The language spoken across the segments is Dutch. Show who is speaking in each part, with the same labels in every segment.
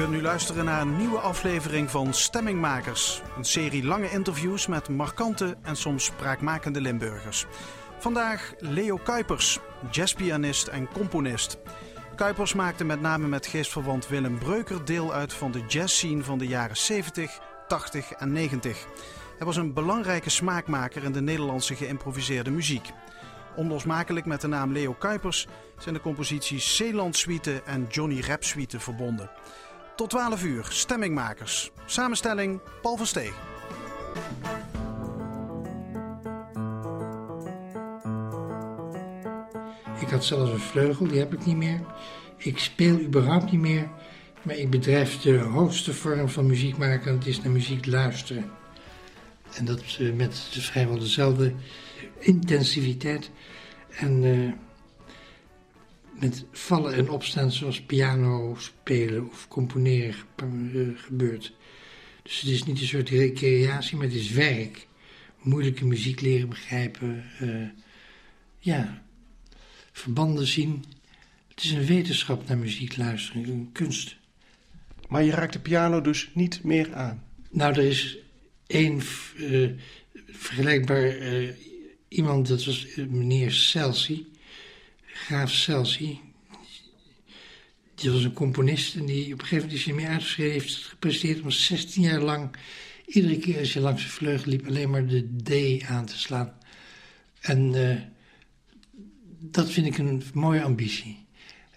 Speaker 1: kunt nu luisteren naar een nieuwe aflevering van Stemmingmakers. Een serie lange interviews met markante en soms spraakmakende Limburgers. Vandaag Leo Kuipers, jazzpianist en componist. Kuipers maakte met name met geestverwant Willem Breuker deel uit van de jazzscene van de jaren 70, 80 en 90. Hij was een belangrijke smaakmaker in de Nederlandse geïmproviseerde muziek. Onlosmakelijk met de naam Leo Kuipers zijn de composities Zeeland Suite en Johnny Rap Suite verbonden. Tot 12 uur, Stemmingmakers. Samenstelling Paul van Steeg.
Speaker 2: Ik had zelfs een vleugel, die heb ik niet meer. Ik speel überhaupt niet meer, maar ik bedrijf de hoogste vorm van muziek maken en dat is naar muziek luisteren. En dat uh, met vrijwel dezelfde intensiviteit en uh, met vallen en opstaan zoals piano spelen of componeren uh, gebeurt. Dus het is niet een soort recreatie, maar het is werk. Moeilijke muziek leren begrijpen. ja, verbanden zien. Het is een wetenschap naar muziek luisteren, een kunst.
Speaker 3: Maar je raakt de piano dus niet meer aan?
Speaker 2: Nou, er is één uh, vergelijkbaar uh, iemand, dat was meneer Celsi, graaf Celsi. Die was een componist en die op een gegeven moment is hij meer uitgeschreven, heeft het gepresteerd om 16 jaar lang, iedere keer als je langs de vleugel liep, alleen maar de D aan te slaan. En dat vind ik een mooie ambitie.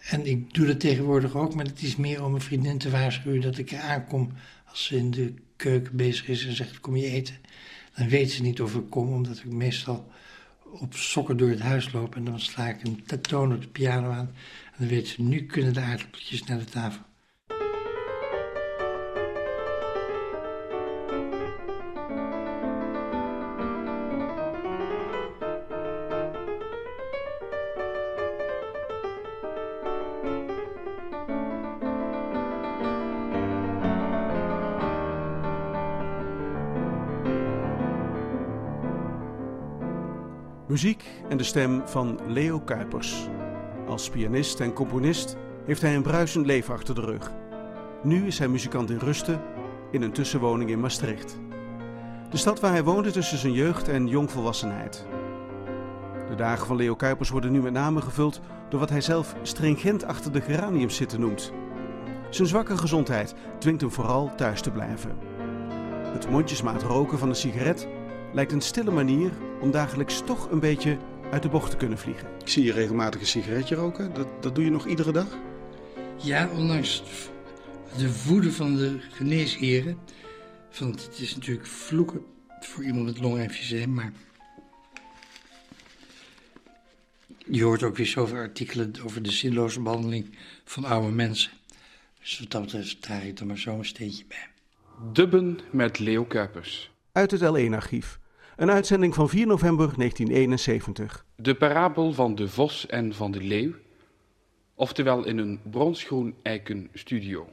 Speaker 2: En ik doe dat tegenwoordig ook, maar het is meer om mijn vriendin te waarschuwen dat ik aankom als ze in de keuken bezig is en zegt: Kom je eten? Dan weet ze niet of ik kom, omdat ik meestal op sokken door het huis loop. En dan sla ik een toon op de piano aan. En dan weet ze: Nu kunnen de aardappeltjes naar de tafel.
Speaker 1: Muziek en de stem van Leo Kuipers. Als pianist en componist heeft hij een bruisend leven achter de rug. Nu is hij muzikant in Rusten in een tussenwoning in Maastricht. De stad waar hij woonde tussen zijn jeugd en jongvolwassenheid. De dagen van Leo Kuipers worden nu met name gevuld door wat hij zelf stringent achter de geraniums zitten noemt. Zijn zwakke gezondheid dwingt hem vooral thuis te blijven. Het mondjesmaat roken van een sigaret lijkt een stille manier om dagelijks toch een beetje uit de bocht te kunnen vliegen.
Speaker 3: Ik zie je regelmatig een sigaretje roken. Dat, dat doe je nog iedere dag?
Speaker 2: Ja, ondanks de woede van de geneesheren. Want het is natuurlijk vloeken voor iemand met longemfyseem, maar... Je hoort ook weer zoveel artikelen over de zinloze behandeling van oude mensen. Dus wat dat betreft draag ik er maar zo'n steentje bij.
Speaker 4: Dubben met Leo Kuipers.
Speaker 1: Uit het L1-archief. Een uitzending van 4 november 1971.
Speaker 4: De parabel van de vos en van de leeuw, oftewel in een bronsgroen eiken studio.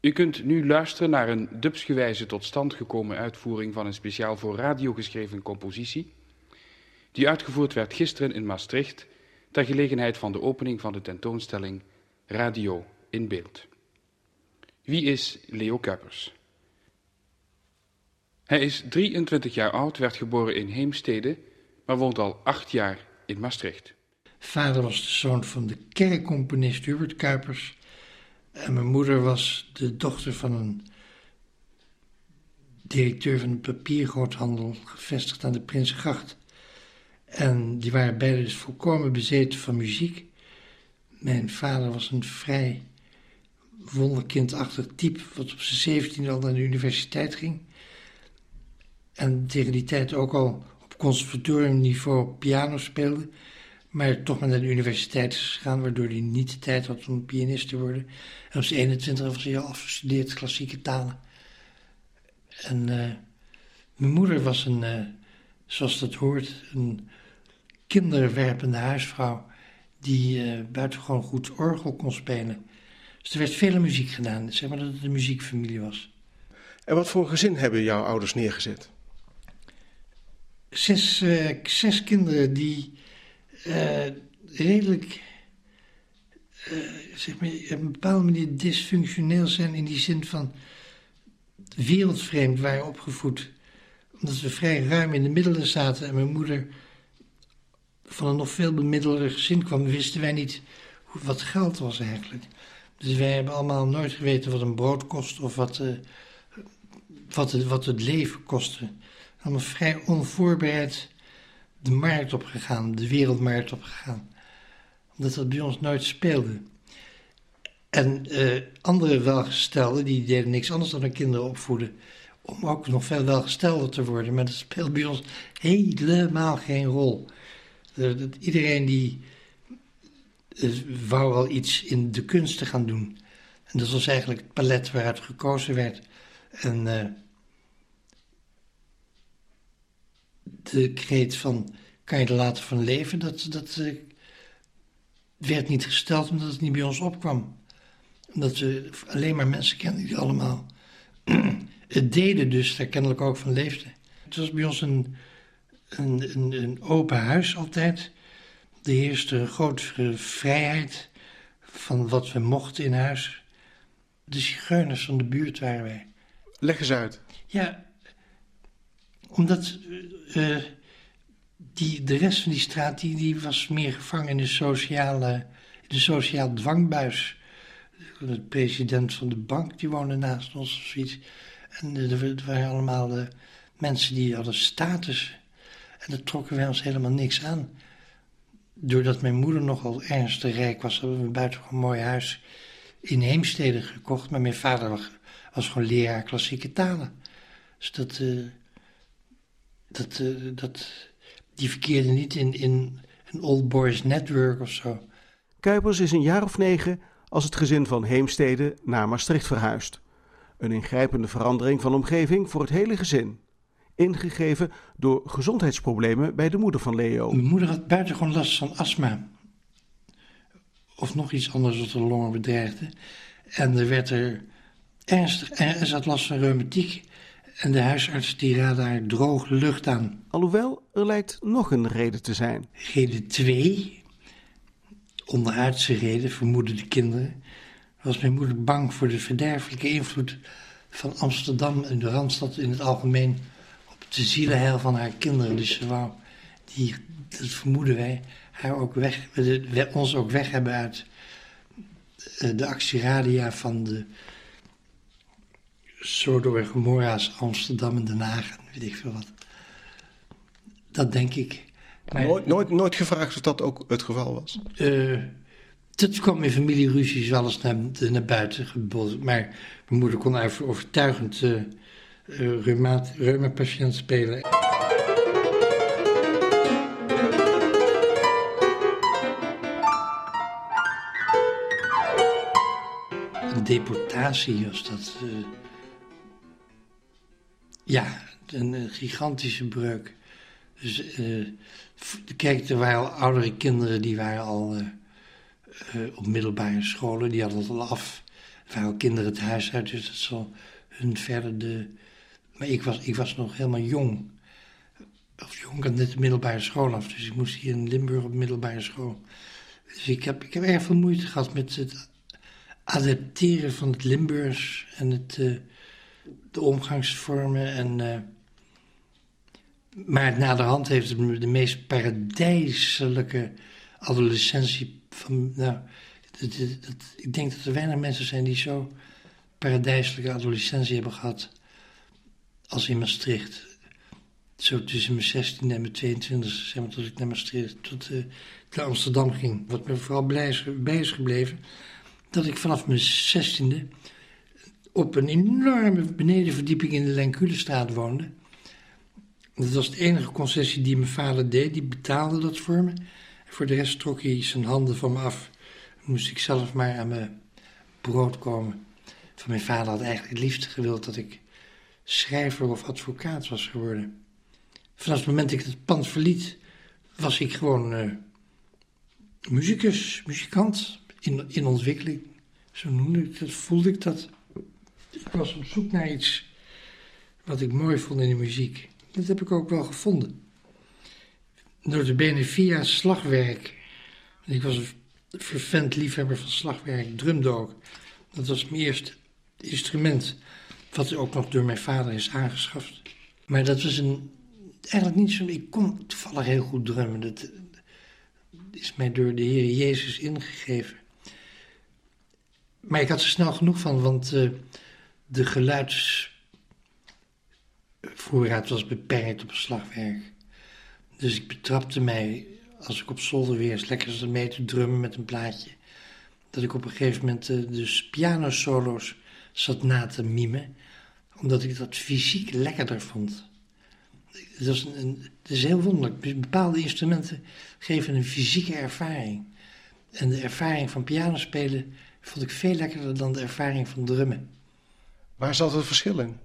Speaker 4: U kunt nu luisteren naar een dubsgewijze tot stand gekomen uitvoering van een speciaal voor radio geschreven compositie, die uitgevoerd werd gisteren in Maastricht ter gelegenheid van de opening van de tentoonstelling Radio in Beeld. Wie is Leo Kuipers? Hij is 23 jaar oud, werd geboren in Heemstede, maar woont al acht jaar in Maastricht.
Speaker 2: Vader was de zoon van de kerkcomponist Hubert Kuipers. En mijn moeder was de dochter van een directeur van een papiergroothandel, gevestigd aan de Prinsengracht. En die waren beide dus volkomen bezeten van muziek. Mijn vader was een vrij wonderkindachtig type, wat op zijn zeventiende al naar de universiteit ging. En tegen die tijd ook al op conservatoriumniveau piano speelde. Maar toch maar naar de universiteit is gegaan, waardoor hij niet de tijd had om pianist te worden. En op zijn 21 was hij al afgestudeerd klassieke talen. En uh, mijn moeder was een, uh, zoals dat hoort, een kinderwerpende huisvrouw. Die uh, buitengewoon goed orgel kon spelen. Dus er werd vele muziek gedaan. Zeg maar dat het een muziekfamilie was.
Speaker 3: En wat voor gezin hebben jouw ouders neergezet?
Speaker 2: Zes, uh, zes kinderen die uh, redelijk zeg maar, op een bepaalde manier dysfunctioneel zijn in die zin van wereldvreemd waren opgevoed. Omdat we vrij ruim in de middelen zaten en mijn moeder van een nog veel bemiddelder gezin kwam, wisten wij niet wat geld was eigenlijk. Dus wij hebben allemaal nooit geweten wat een brood kost of wat, wat, het, wat het leven kostte. Allemaal vrij onvoorbereid de markt opgegaan, de wereldmarkt opgegaan. Omdat dat bij ons nooit speelde. En uh, andere welgestelden, die deden niks anders dan hun kinderen opvoeden. Om ook nog veel welgestelder te worden. Maar dat speelt bij ons helemaal geen rol. iedereen die uh, wou wel iets in de kunsten gaan doen. En dat was eigenlijk het palet waaruit gekozen werd. En uh, de kreet van, kan je er later van leven? Dat, dat werd niet gesteld omdat het niet bij ons opkwam omdat we alleen maar mensen kenden die allemaal het deden, dus daar kennelijk ook van leefden. Het was bij ons een, een, een, een open huis altijd. Er heerste een grote vrijheid van wat we mochten in huis. De zigeuners van de buurt waren wij.
Speaker 3: Leg eens uit.
Speaker 2: Ja, omdat uh, die, de rest van die straat die, die was meer gevangen in de sociale, de sociaal dwangbuis de president van de bank, die woonde naast ons of zoiets. En er waren allemaal uh, mensen die hadden status. En daar trokken wij ons helemaal niks aan. Doordat mijn moeder nogal ernstig rijk was, hebben we een buitengewoon mooi huis in Heemstede gekocht. Maar mijn vader was, gewoon leraar klassieke talen. Dus dat, dat, uh, dat, die verkeerde niet in, in een old boys network of zo.
Speaker 5: Kuipers is een jaar of negen als het gezin van Heemstede naar Maastricht verhuist. Een ingrijpende verandering van omgeving voor het hele gezin. Ingegeven door gezondheidsproblemen bij de moeder van Leo.
Speaker 2: Mijn moeder had buitengewoon last van astma. Of nog iets anders wat de longen bedreigde. En er werd er ernstig, en ze had last van reumatiek. En de huisarts die raadde haar droge lucht aan.
Speaker 5: Alhoewel, er lijkt nog een reden te zijn.
Speaker 2: Reden 2 onderaardse reden, vermoeden de kinderen, was mijn moeder bang voor de verderfelijke invloed van Amsterdam en de Randstad in het algemeen op de zielenheil van haar kinderen. Dus ze wou, die, dat vermoeden wij, haar ook weg, ons ook weg hebben uit eh, de actieradia van de Sodom en Gomorra's Amsterdam en Den Haag, weet ik veel wat. Dat denk ik
Speaker 3: nooit, nooit, nooit gevraagd of dat ook het geval was?
Speaker 2: Uh, dat kwam in familieruzies wel eens naar, naar buiten geboden. Maar mijn moeder kon overtuigend uh, uh, reuma-patiënt spelen. Een deportatie was dat. Uh, ja, een gigantische breuk. Dus uh, er waren al oudere kinderen die waren al uh, op middelbare scholen, die hadden het al af. Er waren al kinderen het huis uit, dus dat zal hun verder de. Maar ik was, ik was nog helemaal jong. Of jong, ik had net de middelbare school af, dus ik moest hier in Limburg op middelbare school. Dus ik heb, ik heb erg veel moeite gehad met het adapteren van het Limburgs en het, de omgangsvormen en maar na de hand heeft het de meest paradijselijke adolescentie van. Nou, dat, ik denk dat er weinig mensen zijn die zo paradijselijke adolescentie hebben gehad als in Maastricht. Zo tussen mijn 16 en mijn 22, zeg maar, tot ik naar Maastricht, tot uh, naar Amsterdam ging. Wat me vooral blij is, bij is gebleven, dat ik vanaf mijn 16e op een enorme benedenverdieping in de Lenculestraat woonde. Dat was de enige concessie die mijn vader deed. Die betaalde dat voor me. Voor de rest trok hij zijn handen van me af. Moest ik zelf maar aan mijn brood komen. Van mijn vader had eigenlijk het liefst gewild dat ik schrijver of advocaat was geworden. Vanaf het moment dat ik het pand verliet, was ik gewoon uh, muzikus, muzikant in, in ontwikkeling. Zo noemde ik dat, voelde ik dat. Ik was op zoek naar iets wat ik mooi vond in de muziek. Dat heb ik ook wel gevonden. Door de bene via slagwerk. Ik was vervent liefhebber van slagwerk, drumde ook. Dat was mijn eerste instrument, wat ook nog door mijn vader is aangeschaft. Maar dat was een, eigenlijk niet zo... Ik kon toevallig heel goed drummen. Dat is mij door de Heer Jezus ingegeven. Maar ik had er snel genoeg van, want uh, de geluidsvoorraad was beperkt op slagwerk. Dus ik betrapte mij, als ik op zolder weer eens lekker zat mee te drummen met een plaatje, dat ik op een gegeven moment uh, dus pianosolo's zat na te mimen, omdat ik dat fysiek lekkerder vond. Het, was een, is heel wonderlijk. Bepaalde instrumenten geven een fysieke ervaring. En de ervaring van pianospelen vond ik veel lekkerder dan de ervaring van drummen.
Speaker 3: Waar zat het verschil in?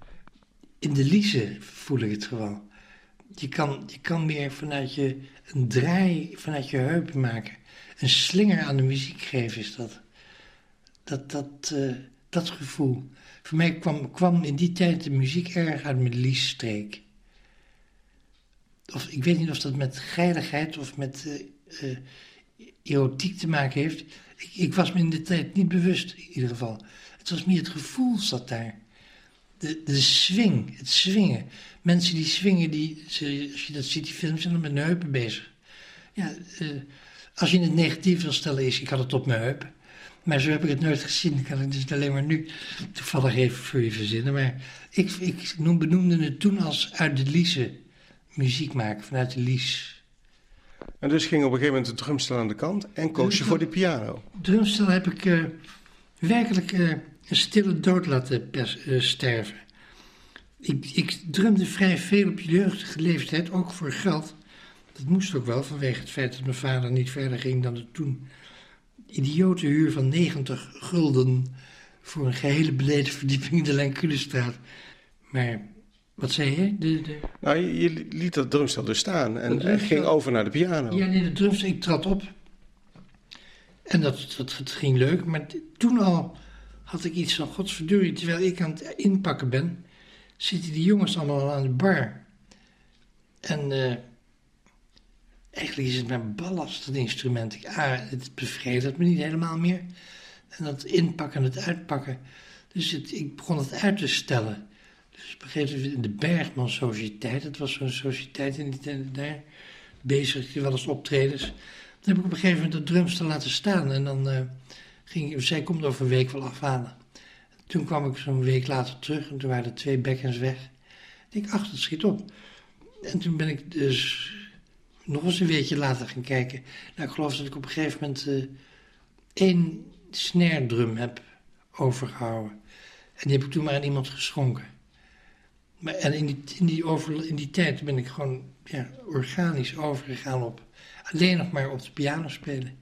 Speaker 2: In de liezen voel ik het gewoon. Je kan, je kan meer vanuit je een draai vanuit je heupen maken. Een slinger aan de muziek geven is dat. Dat, dat, uh, dat gevoel. Voor mij kwam, kwam in die tijd de muziek erg uit mijn liesstreek. Of, ik weet niet of dat met geiligheid of met uh, uh, erotiek te maken heeft. Ik, ik, was me in de tijd niet bewust, in ieder geval. Het was meer het gevoel zat daar. De, de swing, het swingen. Mensen die swingen, die, als je dat ziet, die films zijn dan met hun heupen bezig. Ja, uh, als je het negatief wil stellen, is ik had het op mijn heup. Maar zo heb ik het nooit gezien. Ik kan het dus alleen maar nu toevallig even voor je verzinnen. Maar ik, ik noem, benoemde het toen als uit de liese muziek maken, vanuit de lies.
Speaker 3: En dus ging op een gegeven moment de drumstel aan de kant en koos je voor de piano.
Speaker 2: Drumstel heb ik uh, werkelijk uh, een stille dood laten uh, sterven. Ik, ik drumde vrij veel op jeugdige leeftijd, ook voor geld. Dat moest ook wel, vanwege het feit dat mijn vader niet verder ging dan de toen idiote huur van 90 gulden voor een gehele beleden verdieping in de Lenculestraat. Maar wat zei je? De, de...
Speaker 3: Nou, je, liet dat drumstel dus staan en, ging over naar de piano.
Speaker 2: Ja, nee, de drumstel, ik trad op. En dat, dat, dat ging leuk, maar toen al had ik iets van godsverdurie. Terwijl ik aan het inpakken ben, zitten die jongens allemaal aan de bar. En uh, eigenlijk is het mijn ballast, dat instrument. Ik, ah, het bevredigt me niet helemaal meer. En dat inpakken en het uitpakken. Dus het, ik begon het uit te stellen. Dus op een gegeven moment in de Bergman Sociëteit, dat was zo'n sociëteit in die daar, bezig, wel eens optredens. Dan heb ik op een gegeven moment de drumstel laten staan en dan uh, ging zij komt over een week wel afhalen. Toen kwam ik zo'n week later terug en toen waren er twee bekkens weg. Ik dacht, ach, dat schiet op. En toen ben ik dus nog eens een weekje later gaan kijken. Nou, ik geloof dat ik op een gegeven moment uh, één snare drum heb overgehouden. En die heb ik toen maar aan iemand geschonken. Maar, en in die, in, die over, in die tijd ben ik gewoon ja, organisch overgegaan op alleen nog maar op de piano spelen.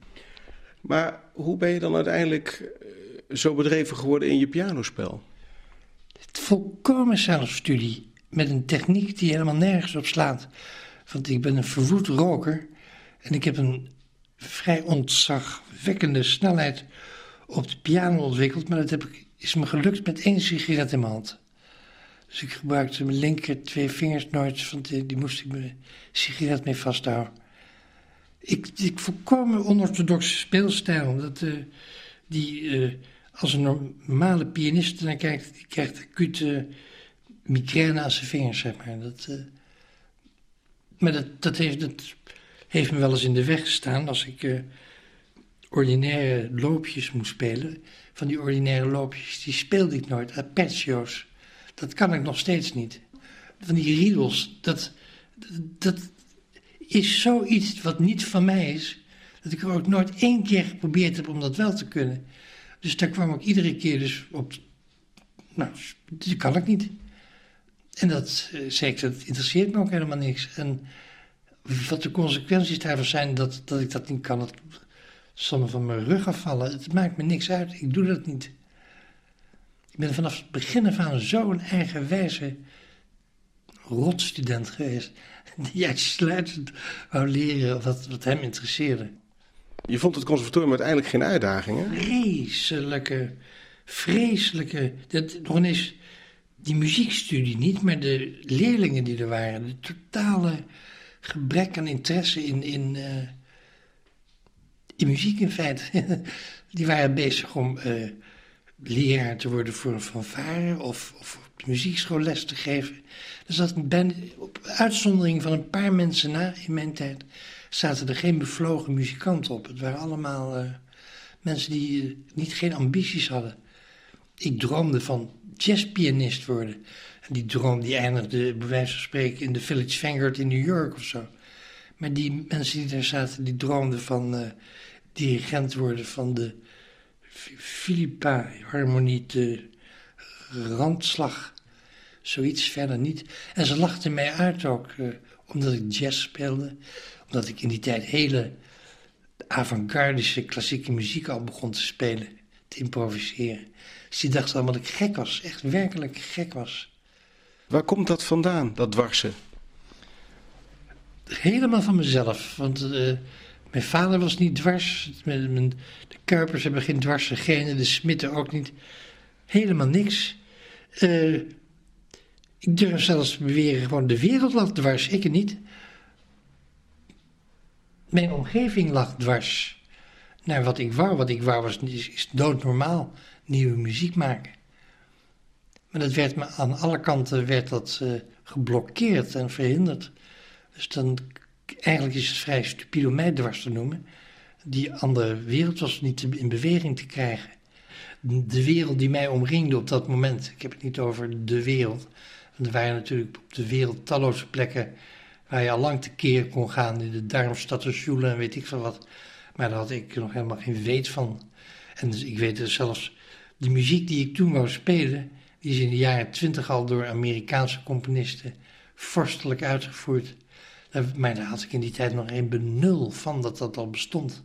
Speaker 3: Maar hoe ben je dan uiteindelijk eh, zo bedreven geworden in je pianospel?
Speaker 2: Het volkomen zelfstudie met een techniek die helemaal nergens op slaat. Want ik ben een verwoed roker en ik heb een vrij ontzagwekkende snelheid op de piano ontwikkeld. Maar dat heb ik, is me gelukt met één sigaret in mijn hand. Dus ik gebruikte mijn linker twee vingers nooit, want die, die moest ik mijn sigaret mee vasthouden. Ik, ik volkomen onorthodoxe speelstijl. Dat, uh, die, uh, als een normale pianist dan kijkt, die krijgt acute migraine aan zijn vingers, zeg maar. Dat, uh, maar dat, dat, heeft, dat heeft me wel eens in de weg gestaan als ik ordinaire loopjes moest spelen. Van die ordinaire loopjes, die speelde ik nooit, arpeggios. Dat kan ik nog steeds niet. Van die riedels, dat, dat is zoiets wat niet van mij is. Dat ik er ook nooit één keer geprobeerd heb om dat wel te kunnen. Dus daar kwam ik iedere keer dus op. Nou, dat kan ik niet. En dat, eh, zeker, dat interesseert me ook helemaal niks. En wat de consequenties daarvan zijn dat, dat ik dat niet kan, dat zal van mijn rug afvallen. Het maakt me niks uit, ik doe dat niet. Ik ben vanaf het begin af aan zo'n eigenwijze rotstudent geweest. Die uitsluitend wou leren wat, wat hem interesseerde.
Speaker 3: Je vond het conservatorium uiteindelijk geen uitdaging, hè?
Speaker 2: Vreselijke, vreselijke... Dat, nog ineens die muziekstudie niet, maar de leerlingen die er waren. De totale gebrek aan interesse in, in, uh, in muziek in feite. die waren bezig om uh, leraar te worden voor een fanfare of, of muziekschool les te geven. Zat een band, op uitzondering van een paar mensen na in mijn tijd, zaten er geen bevlogen muzikanten op. Het waren allemaal uh, mensen die uh, niet geen ambities hadden. Ik droomde van jazzpianist worden. En die droom die eindigde, bij wijze van spreken, in de Village Vanguard in New York of zo. Maar die mensen die daar zaten, die droomden van uh, dirigent worden van de Philippa Harmonie de Randslag. Zoiets verder niet. En ze lachten mij uit ook, uh, omdat ik jazz speelde. Omdat ik in die tijd hele avant-gardische klassieke muziek al begon te spelen, te improviseren. Dus die dachten allemaal dat ik gek was, echt werkelijk gek was.
Speaker 3: Waar komt dat vandaan, dat dwarsen?
Speaker 2: Helemaal van mezelf. Want uh, mijn vader was niet dwars. Mijn, de Kuipers hebben geen dwarse genen, de Smitten ook niet. Helemaal niks. Uh, ik durf zelfs beweren gewoon de wereld lag dwars, ik niet. Mijn omgeving lag dwars. Naar wat ik wou. Wat ik wou was, is, doodnormaal. Nieuwe muziek maken. Maar dat werd me aan alle kanten werd dat, uh, geblokkeerd en verhinderd. Dus dan, eigenlijk is het vrij stupide om mij dwars te noemen. Die andere wereld was niet in beweging te krijgen. De wereld die mij omringde op dat moment, ik heb het niet over de wereld. Want er waren natuurlijk op de wereld talloze plekken waar je al lang tekeer kon gaan. In de Darmstad en en weet ik veel wat. Maar daar had ik nog helemaal geen weet van. En dus ik weet dus zelfs, de muziek die ik toen wou spelen, die is in de jaren twintig al door Amerikaanse componisten vorstelijk uitgevoerd. Maar daar had ik in die tijd nog geen benul van dat dat al bestond.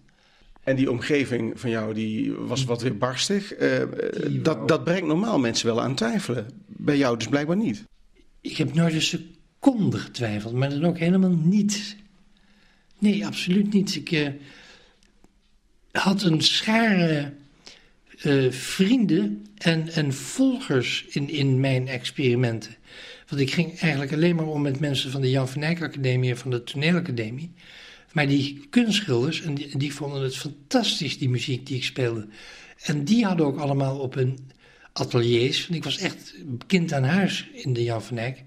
Speaker 3: En die omgeving van jou die was wat weer barstig. Uh, dat, dat brengt normaal mensen wel aan twijfelen. Bij jou dus blijkbaar niet.
Speaker 2: Ik heb nooit een seconde getwijfeld, maar dan ook helemaal niet. Nee, absoluut niet. Ik uh, had een schare uh, vrienden en, en volgers in, in mijn experimenten. Want ik ging eigenlijk alleen maar om met mensen van de Jan van Eyck Academie en van de Toneelacademie. Maar die kunstschilders, en die, vonden het fantastisch, die muziek die ik speelde. En die hadden ook allemaal op hun ateliers, ik was echt kind aan huis in de Jan van Eyck.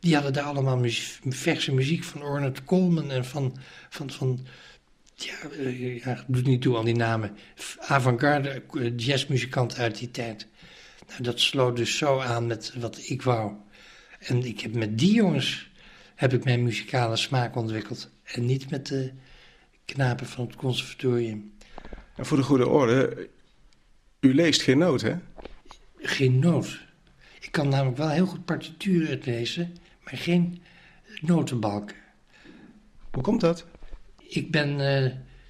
Speaker 2: Die hadden daar allemaal verse muziek van Ornette Coleman en van, van, van ja, uh, ja, doet niet toe aan die namen. Avant-garde uh, jazzmuzikant uit die tijd. Nou, dat sloot dus zo aan met wat ik wou. En ik heb met die jongens heb ik mijn muzikale smaak ontwikkeld. En niet met de knapen van het conservatorium.
Speaker 3: En voor de goede orde, u leest geen noot, hè?
Speaker 2: Geen noot. Ik kan namelijk wel heel goed partituren uitlezen, maar geen notenbalken.
Speaker 3: Hoe komt dat?
Speaker 2: Ik ben, uh,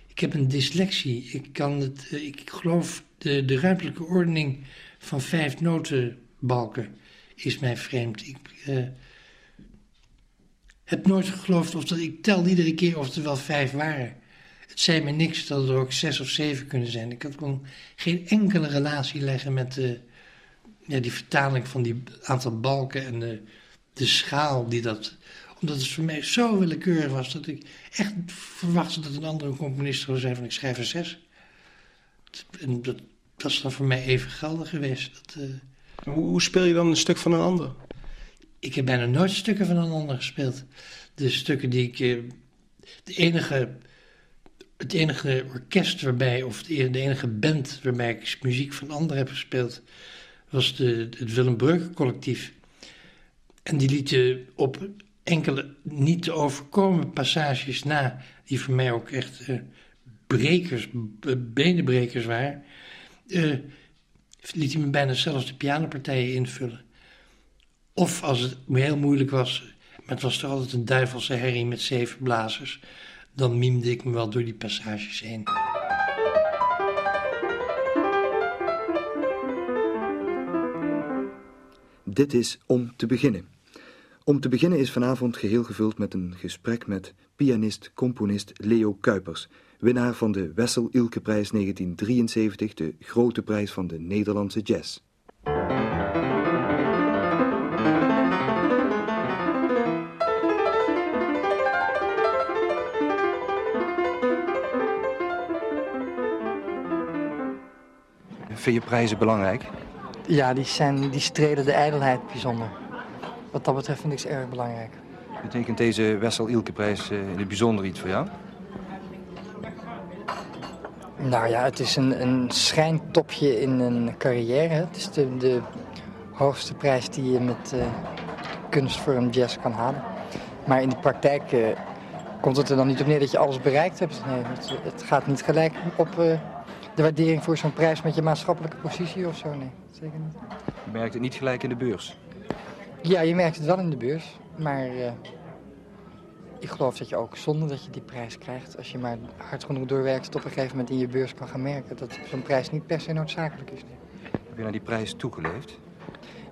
Speaker 2: ik heb een dyslexie. Ik kan het, uh, ik geloof de, de ruimtelijke ordening van vijf notenbalken is mij vreemd. Ik uh, heb nooit geloofd of dat ik tel iedere keer of er wel vijf waren. Het zei me niks dat er ook zes of zeven kunnen zijn. Ik kon geen enkele relatie leggen met de, ja, die vertaling van die aantal balken en de, de schaal die dat omdat het voor mij zo willekeurig was dat ik echt verwachtte dat een andere componist zou zijn van ik schrijf een zes. En dat, dat is dan voor mij even geldig geweest. Dat,
Speaker 3: hoe, hoe, speel je dan een stuk van een ander?
Speaker 2: Ik heb bijna nooit stukken van een ander gespeeld. De stukken die ik. Uh, de enige, het enige orkest waarbij, of de, enige band waarbij ik muziek van anderen heb gespeeld, was de, het Willem Breuken collectief. En die lieten op enkele niet te overkomen passages na, die voor mij ook echt uh, brekers, benenbrekers waren, uh, liet hij me bijna zelfs de pianopartijen invullen. Of als het heel moeilijk was, maar het was toch altijd een duivelse herrie met zeven blazers, dan mimde ik me wel door die passages heen.
Speaker 6: Dit is om te beginnen. Om te beginnen is vanavond geheel gevuld met een gesprek met pianist-componist Leo Kuipers, winnaar van de Wessel Ilke Prijs 1973, de grote prijs van de Nederlandse jazz. Vind je prijzen belangrijk?
Speaker 7: Ja, die, zijn, die strelen de ijdelheid bijzonder. Wat dat betreft vind ik ze erg belangrijk.
Speaker 6: Betekent deze Wessel Ilke-prijs uh, in het bijzonder iets voor jou?
Speaker 7: Nou ja, het is een, een schijntopje in een carrière. Het is de, de hoogste prijs die je met uh, kunstvorm jazz kan halen. Maar in de praktijk uh, komt het er dan niet op neer dat je alles bereikt hebt. Nee, het, het gaat niet gelijk op uh, de waardering voor zo'n prijs met je maatschappelijke positie of zo. Nee, zeker niet.
Speaker 6: Je merkt het niet gelijk in de beurs?
Speaker 7: Ja, je merkt het wel in de beurs. Maar ik geloof dat je ook zonder dat je die prijs krijgt, als je maar hard genoeg doorwerkt, het op een gegeven moment in je beurs kan gaan merken dat zo'n prijs niet per se noodzakelijk is.
Speaker 6: Heb je naar die prijs toegeleefd?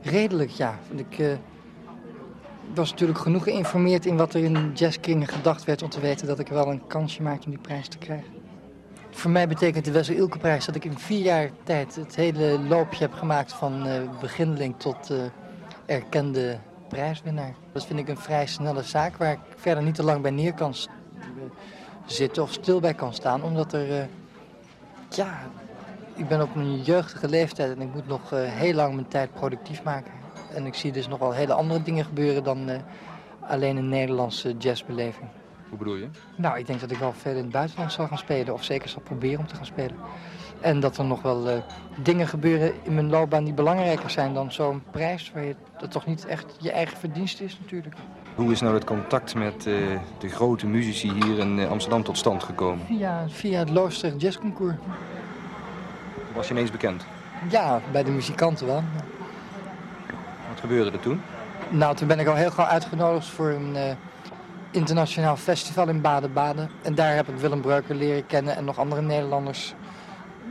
Speaker 7: Redelijk, ja. Ik uh, was natuurlijk genoeg geïnformeerd in wat er in jazzkringen gedacht werd om te weten dat ik wel een kansje maakte om die prijs te krijgen. Voor mij betekent de Wessel Ilke prijs dat ik in vier jaar tijd het hele loopje heb gemaakt van uh, beginneling tot uh, erkende prijswinnaar. Dat vind ik een vrij snelle zaak waar ik verder niet te lang bij neer kan zitten of stil bij kan staan. Omdat er, uh, ja, ik ben op een jeugdige leeftijd en ik moet nog heel lang mijn tijd productief maken. En ik zie dus nog wel hele andere dingen gebeuren dan alleen een Nederlandse jazzbeleving.
Speaker 6: Hoe bedoel je?
Speaker 7: Nou, ik denk dat ik wel veel in het buitenland zal gaan spelen. Of zeker zal proberen om te gaan spelen. En dat er nog wel uh, dingen gebeuren in mijn loopbaan die belangrijker zijn dan zo'n prijs. Waar je, dat toch niet echt je eigen verdienst is natuurlijk.
Speaker 6: Hoe is nou het contact met uh, de grote muzici hier in uh, Amsterdam tot stand gekomen?
Speaker 7: Via, via het Looster Jazzconcours.
Speaker 6: Was je ineens bekend?
Speaker 7: Ja, bij de muzikanten wel.
Speaker 6: Wat gebeurde er toen?
Speaker 7: Nou, toen ben ik al heel gauw uitgenodigd voor een internationaal festival in Baden-Baden. En daar heb ik Willem Breuker leren kennen en nog andere Nederlanders.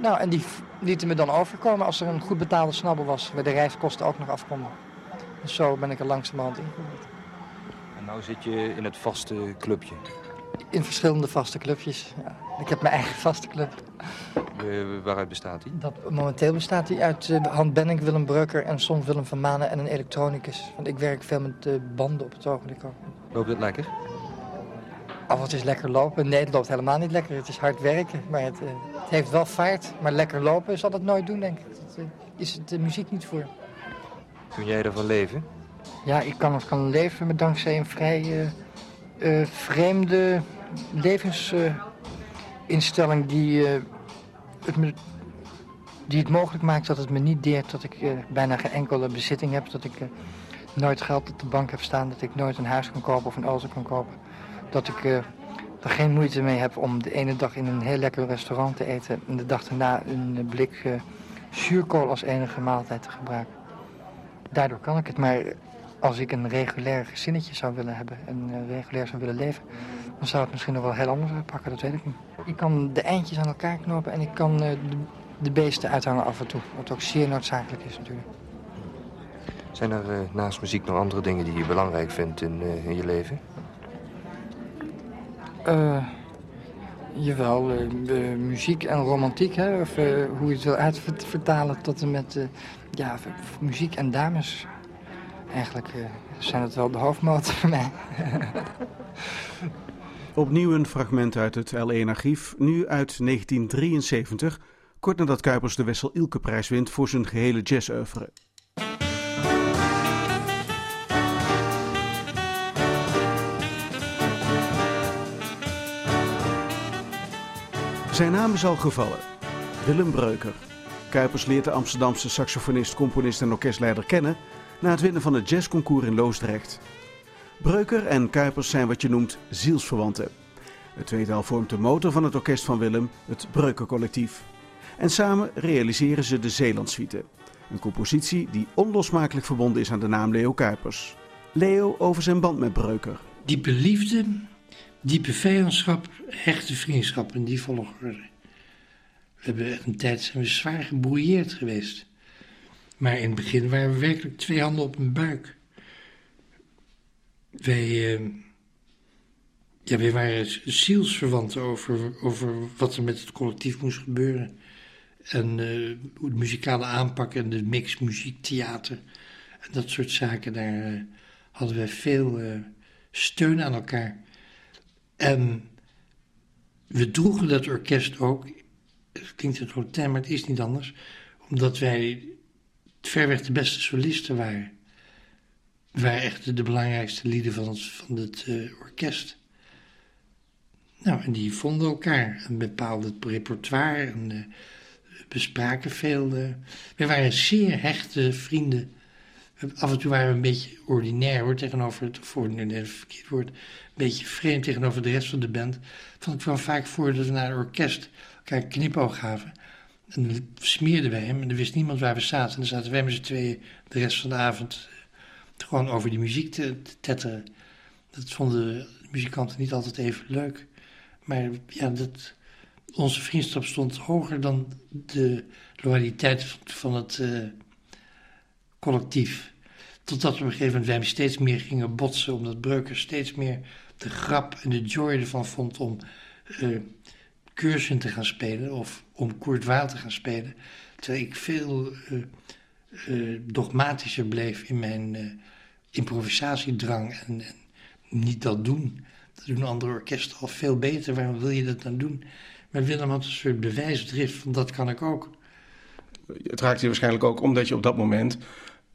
Speaker 7: Nou, en die lieten me dan overkomen als er een goed betaalde snabbel was, waar de reiskosten ook nog afkomen. Dus zo ben ik er langzamerhand ingegroeid.
Speaker 6: En nu zit je in het vaste clubje?
Speaker 7: In verschillende vaste clubjes, ja. Ik heb mijn eigen vaste club.
Speaker 6: De, waaruit bestaat die?
Speaker 7: Dat, momenteel bestaat die uit uh, Han Benning, Willem Breuker en soms Willem van Manen en een elektronicus. Want ik werk veel met uh, banden op het ogenblik ook.
Speaker 6: Loopt het lekker?
Speaker 7: Of het is lekker lopen. Nee, het loopt helemaal niet lekker. Het is hard werken, maar het, uh, het heeft wel vaart. Maar lekker lopen zal het nooit doen, denk ik. Dat uh, is het de muziek niet voor.
Speaker 6: Kun jij ervan leven?
Speaker 7: Ja, ik kan ervan leven, maar dankzij een vrij uh, vreemde levensinstelling die, het me, die het mogelijk maakt dat het me niet deert dat ik bijna geen enkele bezitting heb. Dat ik nooit geld op de bank heb staan, dat ik nooit een huis kan kopen of een auto kan kopen dat ik uh, er geen moeite mee heb om de ene dag in een heel lekker restaurant te eten en de dag daarna een blik uh, zuurkool als enige maaltijd te gebruiken. Daardoor kan ik het, maar als ik een regulair gezinnetje zou willen hebben en uh, regulair zou willen leven, dan zou het misschien nog wel heel anders pakken, dat weet ik niet. Ik kan de eindjes aan elkaar knopen en ik kan de, de beesten uithangen af en toe, wat ook zeer noodzakelijk is natuurlijk.
Speaker 6: Zijn er naast muziek nog andere dingen die je belangrijk vindt in, in je leven?
Speaker 7: Uh, jawel, uh, muziek en romantiek, hè? of hoe je het wil uitvertalen tot en met ja, muziek en dames. Eigenlijk zijn het wel de hoofdmoot voor mij.
Speaker 5: Opnieuw een fragment uit het L1-archief, nu uit 1973, kort nadat Kuipers de Wessel Ilke-prijs wint voor zijn gehele jazz-oeuvre. Zijn naam is al gevallen. Willem Breuker. Kuipers leert de Amsterdamse saxofonist, componist en orkestleider kennen na het winnen van het jazzconcours in Loosdrecht. Breuker en Kuipers zijn wat je noemt zielsverwanten. Het tweetal vormt de motor van het orkest van Willem, het Breuker Collectief. En samen realiseren ze de Zeelandsuite. Een compositie die onlosmakelijk verbonden is aan de naam Leo Kuipers. Leo over zijn band met Breuker.
Speaker 2: Diepe liefde diepe vijandschap, hechte vriendschap in die volgorde. We hebben een tijd zijn we zwaar gebrouilleerd geweest. Maar in het begin waren we werkelijk twee handen op een buik. Wij, uh, ja, wij waren zielsverwanten over, over wat er met het collectief moest gebeuren. En hoe de muzikale aanpak en de mix muziek, theater en dat soort zaken, daar uh, hadden wij veel steun aan elkaar. En we droegen dat orkest ook, het klinkt het hotel, maar het is niet anders, Omdat wij verweg de beste solisten waren. We waren echt de, belangrijkste lieden van het, van het eh, orkest. Nou, en die vonden elkaar. Een bepaald repertoire. En uh, bespraken veel. Uh, we waren zeer hechte vrienden. Af en toe waren we een beetje ordinair hoor, tegenover het, voor het verkeerd woord, een beetje vreemd tegenover de rest van de band. Vond ik kwam vaak voor dat we naar het orkest elkaar knipoog gaven. En dan smeerden wij hem en er wist niemand waar we zaten. En dan zaten wij met z'n tweeën de rest van de avond eh, gewoon over die muziek te, te tetteren. Dat vonden de muzikanten niet altijd even leuk. Maar ja, dat, onze vriendschap stond hoger dan de loyaliteit van het uh, collectief. Totdat op een gegeven moment wij steeds meer gingen botsen, omdat Breuker steeds meer de grap en de joy ervan vond om uh, te gaan spelen of om Kurt Waal te gaan spelen. Terwijl ik veel uh, dogmatischer bleef in mijn improvisatiedrang en, en, niet dat doen. Dat doen andere orkesten al veel beter. Waarom wil je dat dan doen? Maar Willem had een soort bewijsdrift van dat kan ik ook.
Speaker 3: Het raakte je waarschijnlijk ook omdat je op dat moment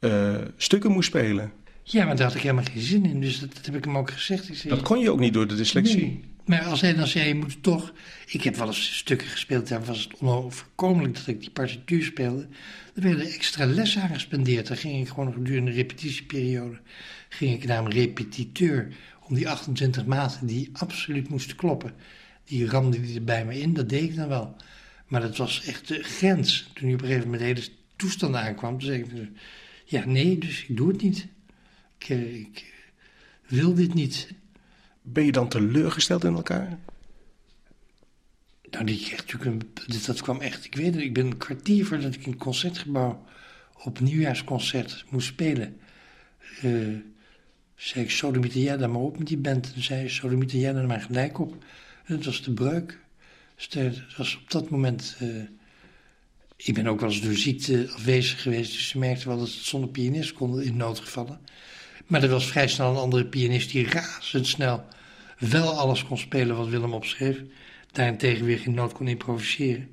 Speaker 3: uh, stukken moest spelen.
Speaker 2: Ja, maar daar had ik helemaal geen zin in. Dus dat, dat heb ik hem ook gezegd. Ik
Speaker 3: zei, dat kon je ook niet door de dyslexie.
Speaker 2: Nee. Maar als hij dan zei, je moet toch... Ik heb wel eens stukken gespeeld, daar was het onoverkomelijk dat ik die partituur speelde. Er werden extra lessen aan gespendeerd. Dan ging ik gewoon gedurende de repetitieperiode... ging ik naar een repetiteur om die 28 maten die absoluut moesten kloppen. Die ramde die er bij me in, dat deed ik dan wel. Maar dat was echt de grens. Toen hij op een gegeven moment de hele toestand aankwam, toen zei ik... Ja, nee, dus ik doe het niet. Ik, eh, ik wil dit niet.
Speaker 3: Ben je dan teleurgesteld in elkaar?
Speaker 2: Nou, die natuurlijk dat kwam echt. Ik weet het, ik ben een kwartier voordat ik in het concertgebouw op nieuwjaarsconcert moest spelen. Uh, zei ik, Sodomieter jij dan maar op met die band. En zei Sodomieter jij dan maar gelijk op. En dat was de breuk. Dus dat was op dat moment. Uh, ik ben ook wel eens door ziekte afwezig geweest, dus ze merkten wel dat het zonder pianist konden in noodgevallen. Maar er was vrij snel een andere pianist die razendsnel wel alles kon spelen wat Willem opschreef. Daarentegen weer geen noot kon improviseren.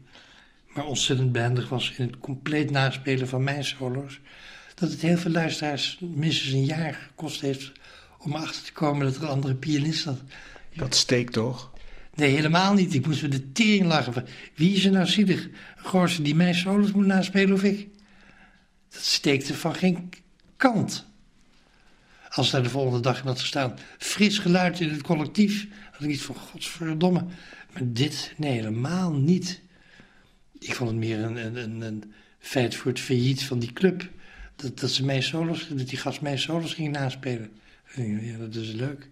Speaker 2: Maar ontzettend behendig was in het compleet naspelen van mijn solo's. Dat het heel veel luisteraars minstens een jaar gekost heeft om erachter te komen dat er een andere pianist had.
Speaker 3: Dat steekt toch?
Speaker 2: Nee, helemaal niet. Ik moest me de tering lachen. Wie is er nou zielig? Een die mijn solos moet naspelen of ik? Dat steekte van geen kant. Als daar de volgende dag in had gestaan, fris geluid in het collectief, had ik iets van godsverdomme. Maar dit, nee, helemaal niet. Ik vond het meer een, een, een feit voor het failliet van die club. Dat, dat ze mijn solos, dat die gast mijn solos ging naspelen. Ja, dat is leuk.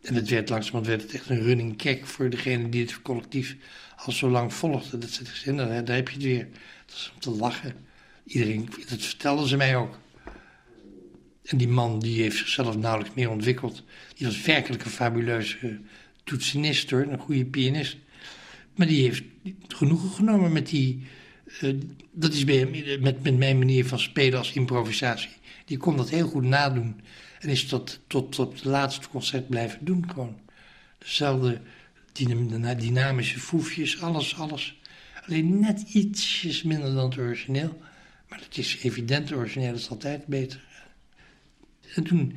Speaker 2: En het werd langzamerhand werd het echt een running gag voor degene die het collectief al zo lang volgde. Dat ze gezin, daar, daar heb je het weer. Dat is om te lachen. Iedereen, dat vertelden ze mij ook. En die man die heeft zichzelf nauwelijks meer ontwikkeld. Die was werkelijk een fabuleuze toetsenist hoor, een goede pianist. Maar die heeft genoegen genomen met die. Uh, dat is bij hem, met, met mijn manier van spelen als improvisatie. Die kon dat heel goed nadoen. En is tot, tot, tot het laatste concert blijven doen gewoon. Dezelfde dynamische foefjes, alles, alles. Alleen net ietsjes minder dan het origineel. Maar het is evident, het origineel is altijd beter. En toen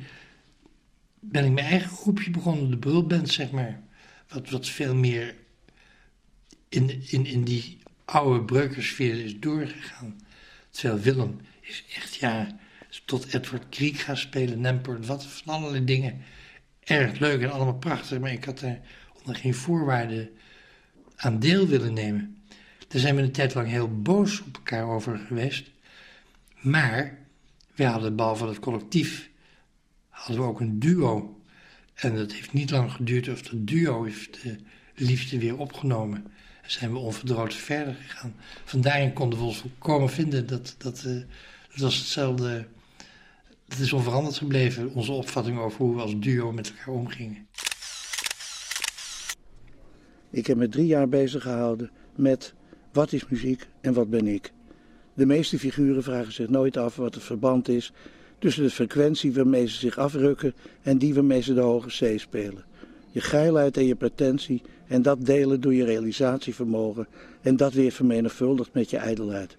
Speaker 2: ben ik mijn eigen groepje begonnen, de Brulband, zeg maar. Wat, wat veel meer in, in, in die oude breukersfeer is doorgegaan. Terwijl Willem is echt, ja, tot Edward Kriek gaan spelen, Nempert, wat van allerlei dingen. Erg leuk en allemaal prachtig, maar ik had er onder geen voorwaarden aan deel willen nemen. Daar zijn we een tijd lang heel boos op elkaar over geweest. Maar we hadden behalve het collectief, hadden we ook een duo. En dat heeft niet lang geduurd of dat duo heeft de liefde weer opgenomen. En zijn we onverdroten verder gegaan. Vandaarin konden we ons volkomen vinden dat, dat, dat was hetzelfde het is onveranderd gebleven, onze opvatting over hoe we als duo met elkaar omgingen.
Speaker 8: Ik heb me drie jaar bezig gehouden met wat is muziek en wat ben ik. De meeste figuren vragen zich nooit af wat het verband is tussen de frequentie waarmee ze zich afrukken en die waarmee ze de hoge C spelen. Je geilheid en je pretentie en dat delen door je realisatievermogen en dat weer vermenigvuldigd met je ijdelheid.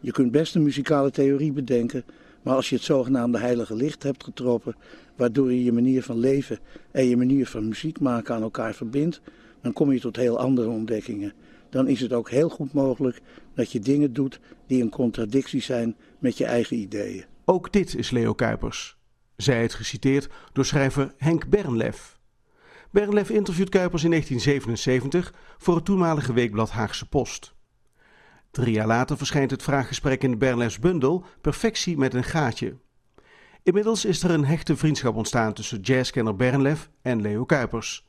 Speaker 8: Je kunt best een muzikale theorie bedenken, maar als je het zogenaamde heilige licht hebt getroffen, waardoor je je manier van leven en je manier van muziek maken aan elkaar verbindt, dan kom je tot heel andere ontdekkingen. Dan is het ook heel goed mogelijk dat je dingen doet die een contradictie zijn met je eigen ideeën.
Speaker 5: Ook dit is Leo Kuipers. Zij het geciteerd door schrijver Henk Bernlef. Bernlef interviewt Kuipers in 1977 voor het toenmalige weekblad Haagse Post. Drie jaar later verschijnt het vraaggesprek in de Bernlefs bundel Perfectie met een gaatje. Inmiddels is er een hechte vriendschap ontstaan tussen jazzkenner Bernlef en Leo Kuipers.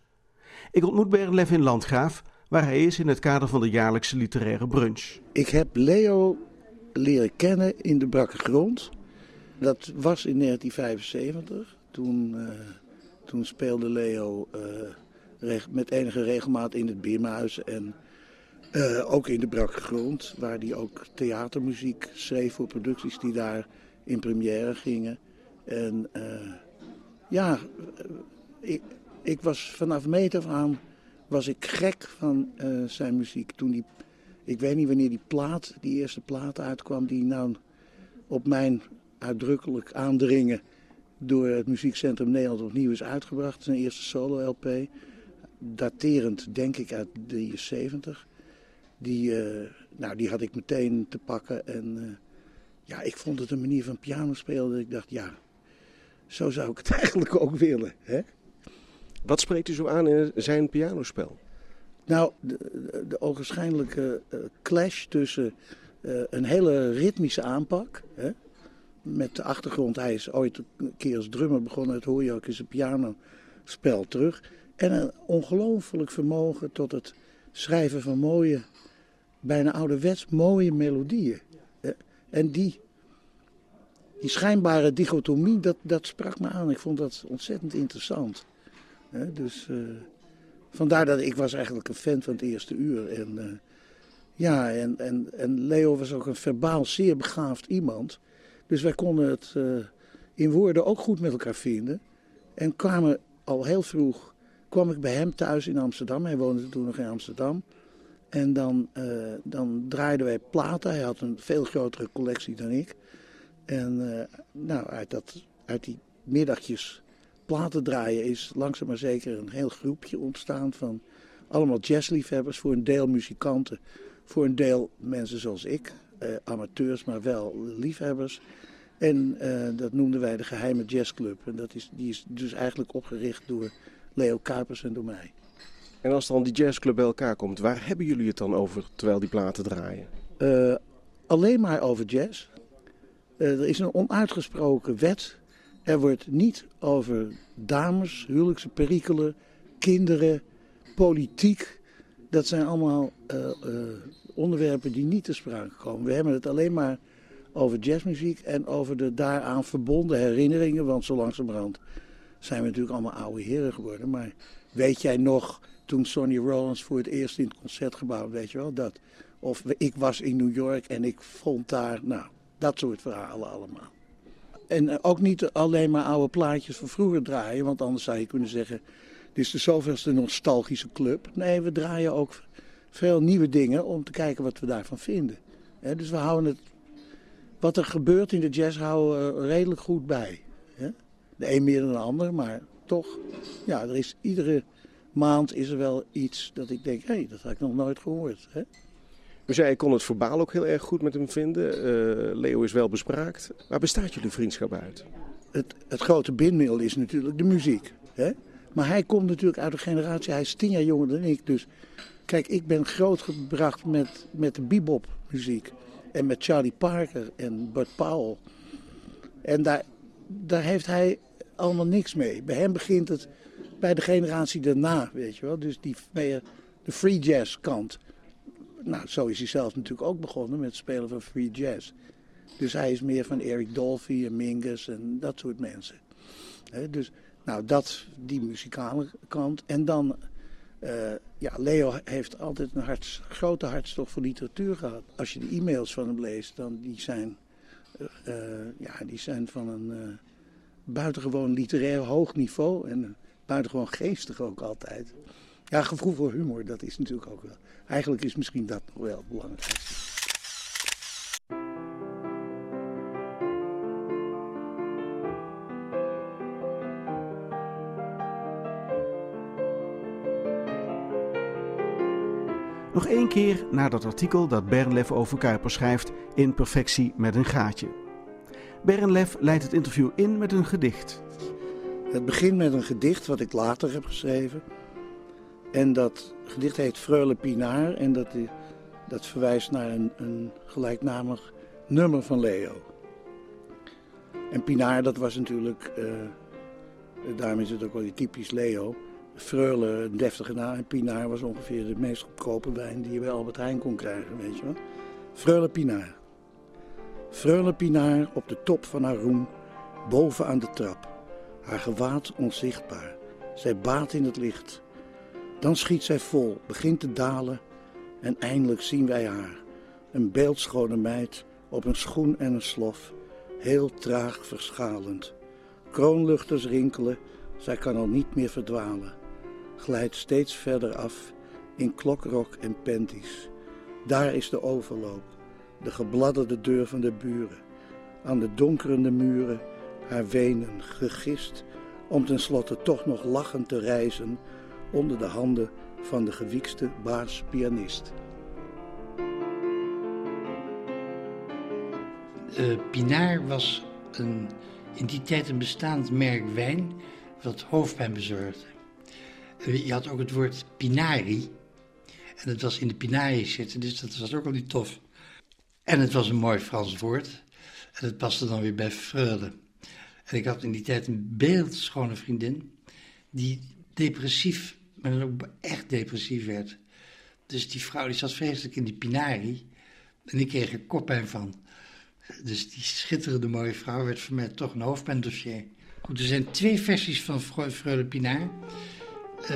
Speaker 5: Ik ontmoet Bernlef in Landgraaf, waar hij is in het kader van de jaarlijkse literaire brunch.
Speaker 8: Ik heb Leo leren kennen in de brakke grond. Dat was in 1975. Toen, uh, toen speelde Leo uh, met enige regelmaat in het Biermahuis en uh, ook in de brakke grond, waar hij ook theatermuziek schreef voor producties die daar in première gingen. En ja, ik, ik was vanaf meet af aan was ik gek van zijn muziek. Toen die, ik weet niet wanneer die plaat, die eerste plaat uitkwam, die nou op mijn uitdrukkelijk aandringen door het Muziekcentrum Nederland opnieuw is uitgebracht. Zijn eerste solo-LP, daterend denk ik uit 73. Die, uh, nou, die had ik meteen te pakken en uh, ja, ik vond het een manier van piano spelen dat ik dacht, ja, zo zou ik het eigenlijk ook willen. Hè?
Speaker 3: Wat spreekt u zo aan in zijn pianospel?
Speaker 8: Nou, de, de, de ogenschijnlijke uh, clash tussen een hele ritmische aanpak... Hè? met de achtergrond. Hij is ooit een keer als drummer begonnen. Dat hoor je ook in zijn pianospel terug. En een ongelooflijk vermogen tot het schrijven van mooie, bijna ouderwets mooie melodieën. En die, die schijnbare dichotomie, dat, dat sprak me aan. Ik vond dat ontzettend interessant. Dus uh, vandaar dat ik was eigenlijk een fan van het eerste uur. En ja, en, en, en Leo was ook een verbaal zeer begaafd iemand. Dus wij konden het in woorden ook goed met elkaar vinden. En kwamen al heel vroeg, kwam ik bij hem thuis in Amsterdam. Hij woonde toen nog in Amsterdam. En dan, uh, dan draaiden wij platen. Hij had een veel grotere collectie dan ik. En uh, nou, uit, dat, uit die middagjes platen draaien is langzaam maar zeker een heel groepje ontstaan van allemaal jazzliefhebbers. Voor een deel muzikanten, voor een deel mensen zoals ik. Uh, amateurs, maar wel liefhebbers. En dat noemden wij de Geheime Jazzclub. En dat is, die is dus eigenlijk opgericht door Leo Kuipers en door mij.
Speaker 3: En als dan die jazzclub bij elkaar komt, waar hebben jullie het dan over terwijl die platen draaien?
Speaker 8: Uh, alleen maar over jazz. er is een onuitgesproken wet. Er wordt niet over dames, huwelijkse perikelen, kinderen, politiek. Dat zijn allemaal onderwerpen die niet te sprake komen. We hebben het alleen maar over jazzmuziek en over de daaraan verbonden herinneringen. Want zo langzamerhand zijn we natuurlijk allemaal oude heren geworden. Maar weet jij nog, toen Sonny Rollins voor het eerst in het concertgebouw, weet je wel, dat. Of ik was in New York en ik vond daar, nou, dat soort verhalen allemaal. En ook niet alleen maar oude plaatjes van vroeger draaien, want anders zou je kunnen zeggen, dit is de zoveelste nostalgische club. Nee, we draaien ook veel nieuwe dingen om te kijken wat we daarvan vinden. dus we houden het, wat er gebeurt in de jazz houden we redelijk goed bij. De een meer dan de ander, maar toch, ja, er is iedere maand is er wel iets dat ik denk, hé, hey, dat had ik nog nooit gehoord. Hè?
Speaker 3: Zei, ik kon het verbaal ook heel erg goed met hem vinden. Uh, Leo is wel bespraakt. Waar bestaat jullie vriendschap uit?
Speaker 8: Het, het grote bindmiddel is natuurlijk de muziek. Hè? Maar hij komt natuurlijk uit een generatie, hij is tien jaar jonger dan ik. Dus Kijk, ik ben grootgebracht met, met de bebop muziek. En met Charlie Parker en Bud Powell. En daar, daar heeft hij allemaal niks mee. Bij hem begint het bij de generatie daarna, weet je wel. Dus die meer de free jazz kant. Nou, zo is hij zelf natuurlijk ook begonnen met spelen van free jazz. Dus hij is meer van Eric Dolphy en Mingus en dat soort mensen. dus, nou, dat, die muzikale kant. En dan uh, ja, Leo heeft altijd een grote hartstocht voor literatuur gehad. Als je de e-mails van hem leest, dan die zijn, uh, ja, die zijn van een buitengewoon literair hoog niveau. En buitengewoon geestig ook altijd. Ja, gevoel voor humor, dat is natuurlijk ook wel. Eigenlijk is misschien dat nog wel het belangrijkste.
Speaker 5: Nog één keer naar dat artikel dat Bernlef over Kuiper schrijft in Perfectie met een gaatje. Bernlef leidt het interview in met een gedicht.
Speaker 8: Het begint met een gedicht wat ik later heb geschreven. En dat gedicht heet Freule Pinaar en dat, dat verwijst naar een, een gelijknamig nummer van Leo. En Pinaar, dat was natuurlijk, uh, daarom is ook wel typisch Leo. Freule, een deftige naam. En Pinaar was ongeveer de meest goedkope wijn die je bij Albert Heijn kon krijgen, weet je wel. Freule Pinaar. Freule Pinaar op de top van haar roem, boven aan de trap. Haar gewaad onzichtbaar. Zij baat in het licht. Dan schiet zij vol, begint te dalen en eindelijk zien wij haar. Een beeldschone meid op een schoen en een slof, heel traag verschalend. Kroonluchters rinkelen, zij kan al niet meer verdwalen. Glijdt steeds verder af in klokrok en panties. Daar is de overloop, de gebladderde deur van de buren. Aan de donkerende muren haar wenen gegist, om tenslotte toch nog lachend te reizen onder de handen van de gewiekste baas-pianist.
Speaker 2: Uh, Pinaar was een, in die tijd een bestaand merk wijn wat hoofdpijn bezorgde. Uh, je had ook het woord Pinari. En het was in de Pinari zitten, dus dat was ook al niet tof. En het was een mooi Frans woord. En het paste dan weer bij freule. En ik had in die tijd een beeldschone vriendin die depressief, maar dan ook echt depressief werd. Dus die vrouw die zat vreselijk in die pinari en ik kreeg er koppijn van. Dus die schitterende mooie vrouw werd voor mij toch een hoofdpijndossier. Goed, er zijn twee versies van Freule Pinaar. Uh,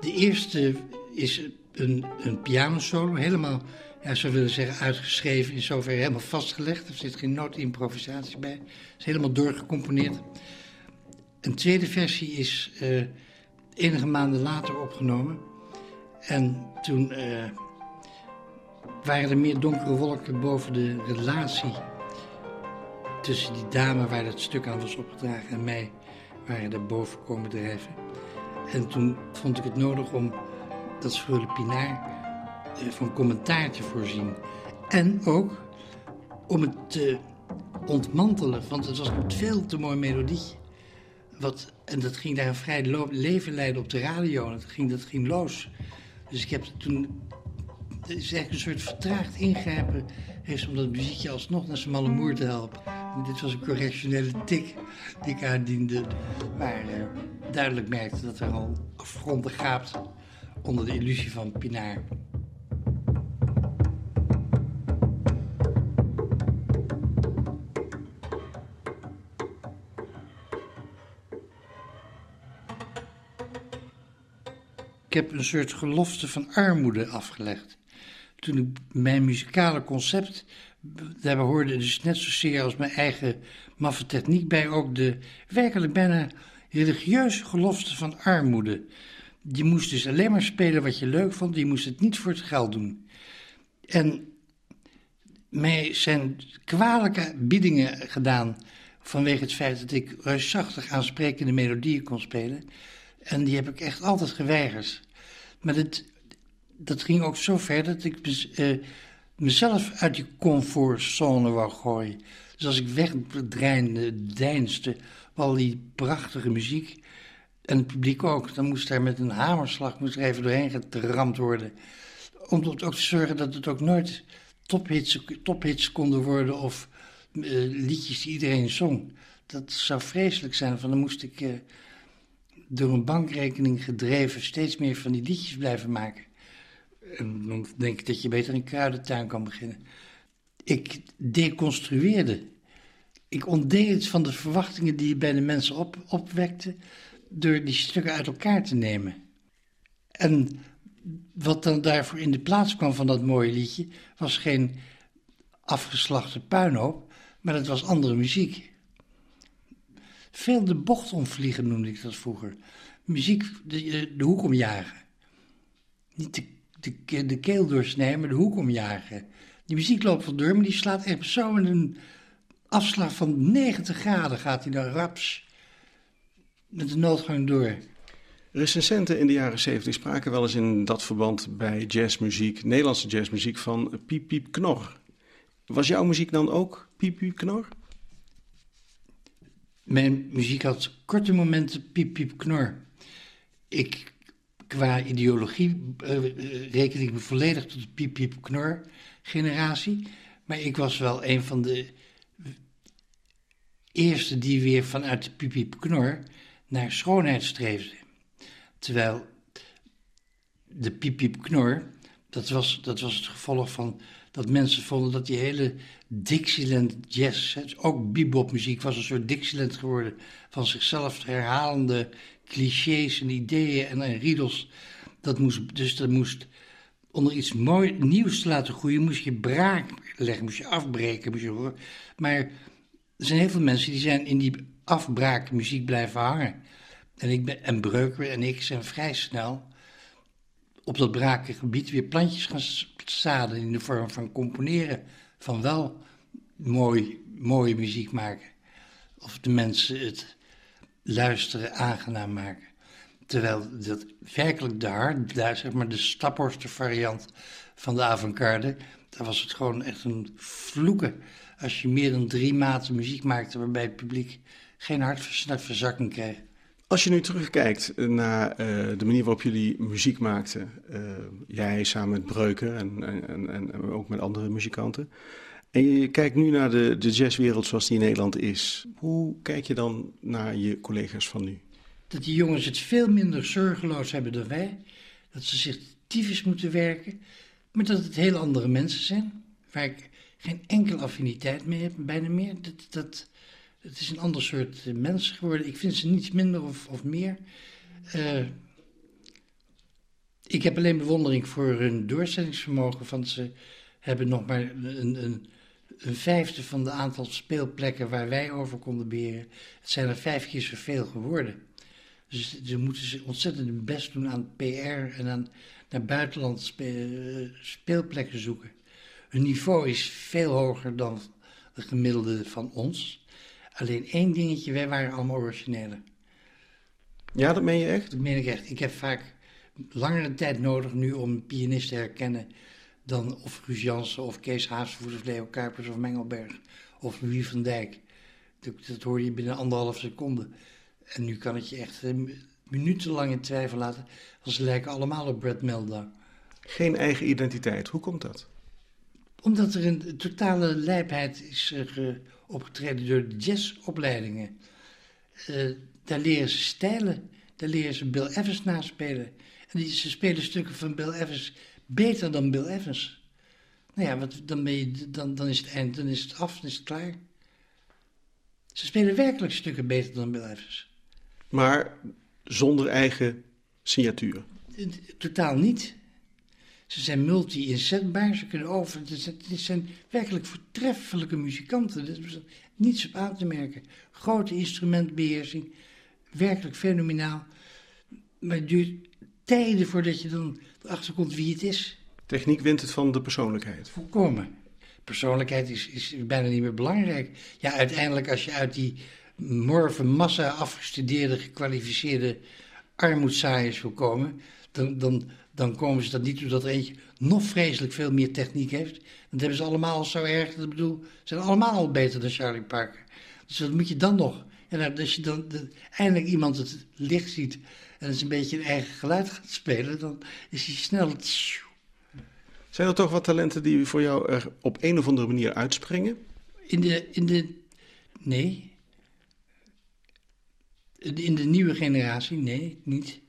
Speaker 2: de eerste is een, een pianosolo, helemaal ja, zou willen zeggen, uitgeschreven, in zover helemaal vastgelegd. Er zit geen noodimprovisatie bij. Het is helemaal doorgecomponeerd. Een tweede versie is uh, enige maanden later opgenomen. En toen uh, waren er meer donkere wolken boven de relatie tussen die dame waar het stuk aan was opgedragen en mij, waren er boven komen drijven. En toen vond ik het nodig om dat Freule Pinaar eh, van commentaar te voorzien. En ook om het te ontmantelen, want het was een veel te mooi melodietje. Wat, en dat ging daar een vrij leven leiden op de radio. Dat ging, dat ging los. Dus ik heb toen. Het is eigenlijk een soort vertraagd ingrijpen. Heeft om dat muziekje alsnog naar zijn malle moer te helpen. En dit was een correctionele tik die ik aandiende. Waar uh, duidelijk merkte dat er al afgronden gaapt onder de illusie van Pinaar. Ik heb een soort gelofte van armoede afgelegd. Toen ik mijn muzikale concept, daar hoorde dus net zozeer als mijn eigen maffe techniek bij, ook de werkelijk bijna religieuze gelofte van armoede. Je moest dus alleen maar spelen wat je leuk vond, je moest het niet voor het geld doen. En mij zijn kwalijke biedingen gedaan vanwege het feit dat ik reusachtig aansprekende melodieën kon spelen. En die heb ik echt altijd geweigerd. Maar dat, dat ging ook zo ver dat ik uh, mezelf uit die comfortzone wou gooien. Dus als ik wegdreinde, deinste, al die prachtige muziek. En het publiek ook. Dan moest daar met een hamerslag moest er even doorheen getramd worden. Om ook te zorgen dat het ook nooit tophits, tophits konden worden of uh, liedjes die iedereen zong. Dat zou vreselijk zijn. Van dan moest ik... Uh, door een bankrekening gedreven steeds meer van die liedjes blijven maken. En dan denk ik dat je beter een kruidentuin kan beginnen. Ik deconstrueerde. Ik ontdeed het van de verwachtingen die je bij de mensen op, opwekte door die stukken uit elkaar te nemen. En wat dan daarvoor in de plaats kwam van dat mooie liedje, was geen afgeslachte puinhoop, maar het was andere muziek. Veel de bocht omvliegen noemde ik dat vroeger. Muziek de, eh, de hoek omjagen. Niet de, de, de keel doorsnijden, maar de hoek omjagen. Die muziek loopt wel door, maar die slaat echt zo in een afslag van 90 graden gaat hij dan raps met de noodgang door.
Speaker 3: Recensenten in de jaren 70 spraken wel eens in dat verband bij jazzmuziek, Nederlandse jazzmuziek, van piep piep knor. Was jouw muziek dan ook piep piep knor?
Speaker 2: Mijn muziek had korte momenten piep piep knor. Ik, qua ideologie uh, reken ik me volledig tot de piep piep knor generatie. Maar ik was wel een van de eerste die weer vanuit de piep piep knor naar schoonheid streefde. Terwijl de piep piep knor, dat was, dat was het gevolg van dat mensen vonden dat die hele Dixieland jazz, ook bebopmuziek, was een soort Dixieland geworden van zichzelf herhalende clichés en ideeën en, en riedels. Dat moest, dus dat moest, onder iets mooi, nieuws te laten groeien, moest je braak leggen, moest je afbreken. Moest je, maar er zijn heel veel mensen die zijn in die afbraakmuziek blijven hangen. En, ik ben, en Breuker en ik zijn vrij snel op dat brakengebied weer plantjes gaan zaden in de vorm van componeren. Van wel mooi, mooie muziek maken. Of de mensen het luisteren aangenaam maken. Terwijl dat werkelijk de hard, zeg maar de staphorster variant van de avant-garde, daar was het gewoon echt een vloeken. Als je meer dan drie maten muziek maakte waarbij het publiek geen hartverzakking kreeg.
Speaker 3: Als je nu terugkijkt naar uh, de manier waarop jullie muziek maakten, uh, jij samen met Breuken en, en, en, ook met andere muzikanten, en je kijkt nu naar de, de jazzwereld zoals die in Nederland is, hoe kijk je dan naar je collega's van nu?
Speaker 2: Dat die jongens het veel minder zorgeloos hebben dan wij, dat ze zich tyfus moeten werken, maar dat het heel andere mensen zijn, waar ik geen enkele affiniteit mee heb, bijna meer. Dat, dat, het is een ander soort eh, mensen geworden. Ik vind ze niets minder of, of meer. Uh, ik heb alleen bewondering voor hun doorzettingsvermogen. Want ze hebben nog maar een, een, een, vijfde van de aantal speelplekken waar wij over konden beheren. Het zijn er vijf keer zoveel geworden. Dus ze moeten ze ontzettend hun best doen aan PR en aan naar buitenland speelplekken zoeken. Hun niveau is veel hoger dan de gemiddelde van ons. Alleen één dingetje, wij waren allemaal originele.
Speaker 3: Ja, dat meen je echt?
Speaker 2: Dat meen ik echt. Ik heb vaak langere tijd nodig nu om een pianist te herkennen dan of Jansen of Kees Haasvoet of Leo Kuipers of Mengelberg of Louis van Dijk. Dat, dat hoor je binnen anderhalf seconde. En nu kan het je echt eh, minutenlang in twijfel laten, want ze lijken allemaal op Brad Melda.
Speaker 3: Geen eigen identiteit, hoe komt dat?
Speaker 2: Omdat er een totale lijpheid is uh, opgetreden door de jazzopleidingen. Uh, daar leren ze stijlen, daar leren ze Bill Evans naspelen. En die, ze spelen stukken van Bill Evans beter dan Bill Evans. Nou ja, wat, dan, ben je, dan, dan is het eind, dan is het af, dan is het klaar. Ze spelen werkelijk stukken beter dan Bill Evans.
Speaker 3: Maar zonder eigen signatuur?
Speaker 2: Totaal niet. Ze zijn multi-inzetbaar, ze kunnen over. Het zijn werkelijk voortreffelijke muzikanten. Er is niets op aan te merken. Grote instrumentbeheersing, werkelijk fenomenaal. Maar het duurt tijden voordat je dan erachter komt wie het is.
Speaker 3: Techniek wint het van de persoonlijkheid.
Speaker 2: Volkomen. Persoonlijkheid is, is bijna niet meer belangrijk. Ja, uiteindelijk als je uit die morve massa afgestudeerde, gekwalificeerde armoedzaaiers wil komen, dan, dan, dan komen ze dat niet doordat er eentje nog vreselijk veel meer techniek heeft. Dat hebben ze allemaal zo erg. Dat bedoel, ze zijn allemaal al beter dan Charlie Parker. Dus wat moet je dan nog? En als je dan eindelijk iemand het licht ziet en het een beetje een eigen geluid gaat spelen, dan is hij snel.
Speaker 3: Zijn er toch wat talenten die voor jou er op een of andere manier uitspringen?
Speaker 2: In de. In de nee. In de nieuwe generatie, nee, niet.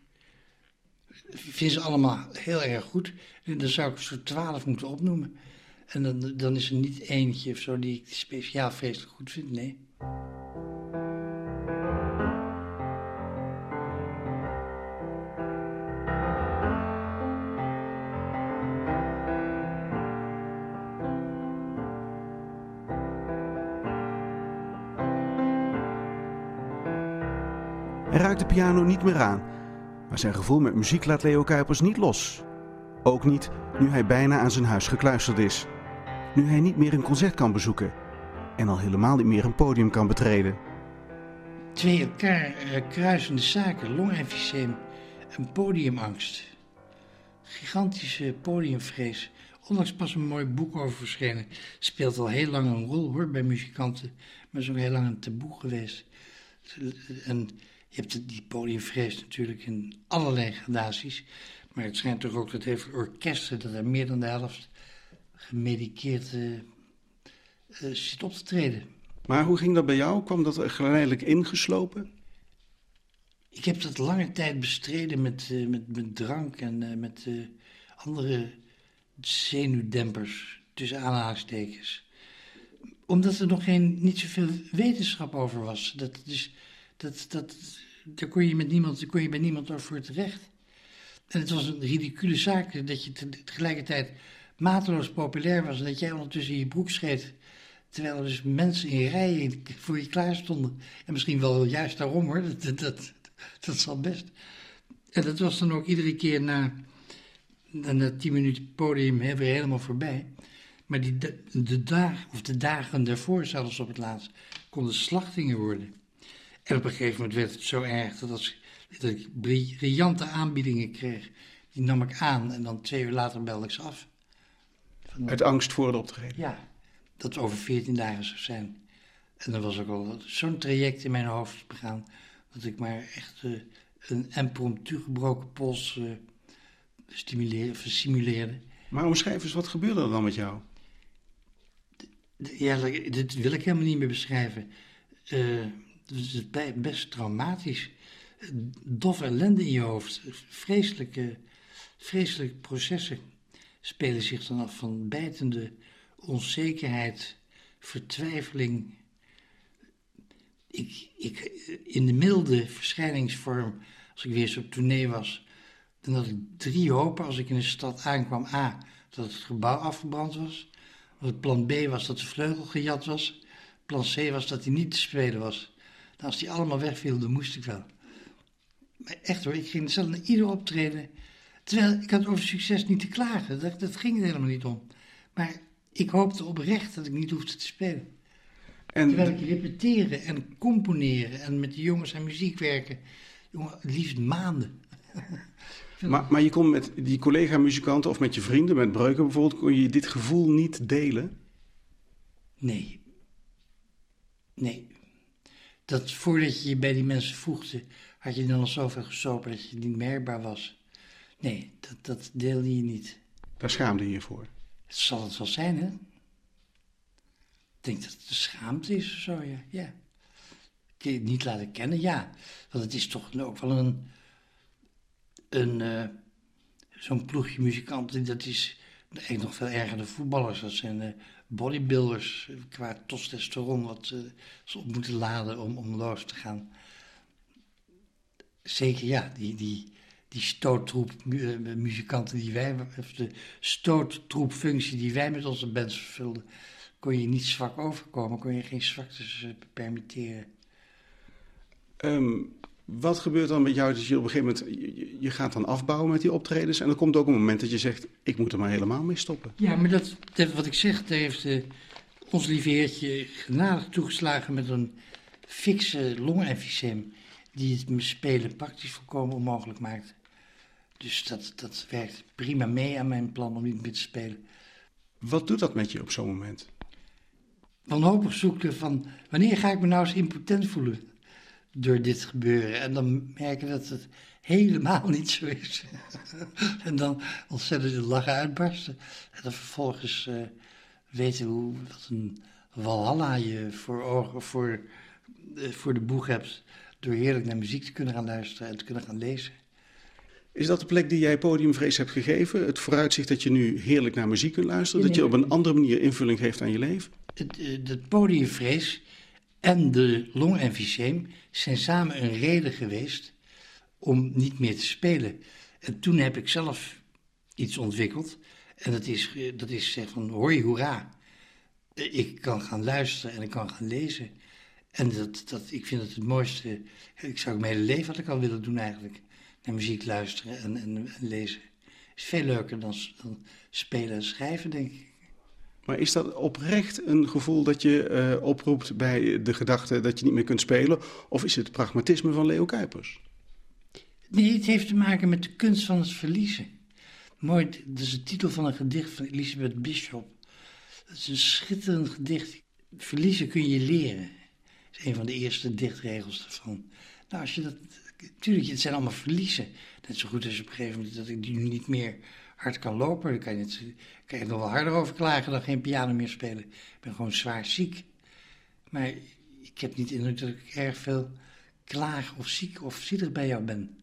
Speaker 2: Vind ze allemaal heel erg goed. En dan zou ik zo twaalf moeten opnoemen. En dan, dan is er niet eentje of zo die ik speciaal vreselijk goed vind, nee.
Speaker 5: Hij raakt de piano niet meer aan, maar zijn gevoel met muziek laat Leo Kuipers niet los. Ook niet nu hij bijna aan zijn huis gekluisterd is. Nu hij niet meer een concert kan bezoeken en al helemaal niet meer een podium kan betreden.
Speaker 2: Twee elkaar uh, kruisende zaken, longemfyseem een podiumangst. Gigantische podiumvrees. Ondanks pas een mooi boek over verschenen. Speelt al heel lang een rol hoor bij muzikanten. Maar is ook heel lang een taboe geweest. En je hebt die podiumvrees natuurlijk in allerlei gradaties. Maar het schijnt toch ook dat heel veel orkesten, dat er meer dan de helft gemedikeerd uh, zit op te treden.
Speaker 3: Maar hoe ging dat bij jou? Kwam dat geleidelijk ingeslopen?
Speaker 2: Ik heb dat lange tijd bestreden met, uh, met, met drank en met andere zenuwdempers, tussen aanhalingstekens. Omdat er nog geen, niet zoveel wetenschap over was. Dat, dus, dat, dat, daar kon je, met niemand, kon je bij niemand over terecht. En het was een ridicule zaak dat je tegelijkertijd mateloos populair was en dat jij ondertussen je broek scheet. Terwijl er dus mensen in rijen voor je klaar stonden. En misschien wel juist daarom hoor, dat, dat, dat, zal best. En dat was dan ook iedere keer na, na tien minuten podium weer helemaal voorbij. Maar die, de, de, dag, of de dagen daarvoor, zelfs op het laatst, konden slachtingen worden. En op een gegeven moment werd het zo erg dat, als, dat ik briljante aanbiedingen kreeg. Die nam ik aan en dan twee uur later belde ik ze af.
Speaker 3: Van, Uit angst voor het optreden?
Speaker 2: Ja, dat over veertien dagen zou zijn. En dan was ook al zo'n traject in mijn hoofd begaan, dat ik maar echt uh, een impromptu gebroken pols uh, stimuleerde, simuleerde.
Speaker 3: Maar omschrijf eens, wat gebeurde er dan met jou?
Speaker 2: Ja, dit wil ik helemaal niet meer beschrijven. Uh, het is best traumatisch. Dof ellende in je hoofd. Vreselijke, vreselijke processen spelen zich dan af van bijtende onzekerheid, vertwijfeling. Ik, ik, in de milde verschijningsvorm, als ik weer eens op tournee was, dan had ik drie hopen als ik in een stad aankwam. A, dat het gebouw afgebrand was. Het plan B was dat de vleugel gejat was. Plan C was dat hij niet te spelen was. Nou, als die allemaal wegviel, dan moest ik wel. Maar echt hoor, ik ging zelf naar ieder optreden. Terwijl ik had over succes niet te klagen. Dat, dat ging er helemaal niet om. Maar ik hoopte oprecht dat ik niet hoefde te spelen. En... Terwijl ik repeteren en componeren en met de jongens aan muziek werken. Jongen, liefst maanden.
Speaker 3: maar, maar je kon met die collega-muzikanten of met je vrienden, met Breuken bijvoorbeeld, kon je dit gevoel niet delen?
Speaker 2: Nee. Nee dat voordat je je bij die mensen voegde, had je dan al zoveel gesopen dat je niet merkbaar was. Nee, dat, dat deelde je niet.
Speaker 3: Daar schaamde je je voor?
Speaker 2: Het zal het wel zijn, hè? Ik denk dat het de schaamte is of zo, ja. ja. Niet laten kennen? Ja. Want het is toch ook wel een... een uh, Zo'n ploegje muzikanten, dat is eigenlijk nog veel erger dan voetballers. Dat zijn uh, bodybuilders qua testosteron wat uh, ze op moeten laden om, om los te gaan. Zeker ja, die, die, die stoottroep uh, muzikanten die wij, of de stoottroepfunctie die wij met onze bands vervulden, kon je niet zwak overkomen, kon je geen zwaktes permitteren.
Speaker 3: Um, wat gebeurt dan met jou dat je op een gegeven moment, je, je, gaat dan afbouwen met die optredens en er komt ook een moment dat je zegt, ik moet er maar helemaal mee stoppen.
Speaker 2: Ja, maar dat, wat ik zeg, daar heeft uh, ons lieve heertje genadig toegeslagen met een fikse longemfyseem die het spelen praktisch volkomen onmogelijk maakt. Dus dat, dat werkt prima mee aan mijn plan om niet meer te spelen.
Speaker 3: Wat doet dat met je op zo'n moment?
Speaker 2: Wanhopig zoeken van, wanneer ga ik me nou eens impotent voelen? Door dit gebeuren. En dan merken dat het helemaal niet zo is. en dan ontzettend lachen uitbarsten. En dan vervolgens uh, weten hoe, wat een walhalla je voor ogen, voor, uh, voor de boeg hebt. Door heerlijk naar muziek te kunnen gaan luisteren en te kunnen gaan lezen.
Speaker 3: Is dat de plek die jij Podiumvrees hebt gegeven? Het vooruitzicht dat je nu heerlijk naar muziek kunt luisteren? dat je op een andere manier invulling geeft aan je leven?
Speaker 2: Het, het eh, Podiumvrees en de longemfyseem zijn samen een reden geweest om niet meer te spelen. En toen heb ik zelf iets ontwikkeld. En dat is, dat is zeg van hoi hoera. Ik kan gaan luisteren en ik kan gaan lezen. En dat, dat, ik vind het het mooiste. Ik zou mijn hele leven wat ik al willen doen eigenlijk. Naar muziek luisteren en, en, en lezen. Is veel leuker dan, dan spelen en schrijven, denk ik.
Speaker 3: Maar is dat oprecht een gevoel dat je uh, oproept bij de gedachte dat je niet meer kunt spelen? Of is het pragmatisme van Leo Kuipers?
Speaker 2: Nee, het heeft te maken met de kunst van het verliezen. Mooi, dat is de titel van een gedicht van Elisabeth Bishop. Dat is een schitterend gedicht. Verliezen kun je leren. Dat is een van de eerste dichtregels ervan. Nou, als je dat. Tuurlijk, het zijn allemaal verliezen. Net zo goed als op een gegeven moment dat ik nu niet meer hard kan lopen. Dan kan je, het, kan er wel harder over klagen dan geen piano meer spelen. Ik ben gewoon zwaar ziek. Maar ik heb niet indruk dat ik erg veel klaag of ziek of zielig bij jou ben.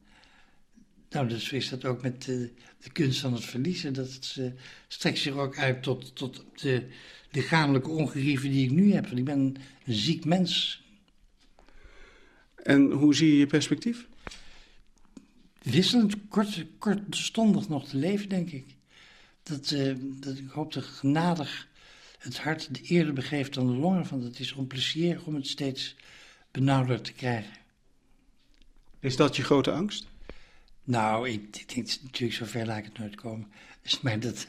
Speaker 2: Nou, dus is dat ook met de, de kunst van het verliezen. Dat het, uh, strekt zich ook uit tot, tot de lichamelijke ongerieven die ik nu heb. Want ik ben een ziek mens.
Speaker 3: En hoe zie je je perspectief?
Speaker 2: Wisselend, kort, kortstondig nog te leven, denk ik. Dat, uh, dat ik hoop dat genadig het hart de eerder begeeft dan de longen. Want het is onplezierig om het steeds benauwder te krijgen.
Speaker 3: Is dat je grote angst?
Speaker 2: Nou, ik, ik denk natuurlijk zover laat ik het nooit komen. Dus, maar dat,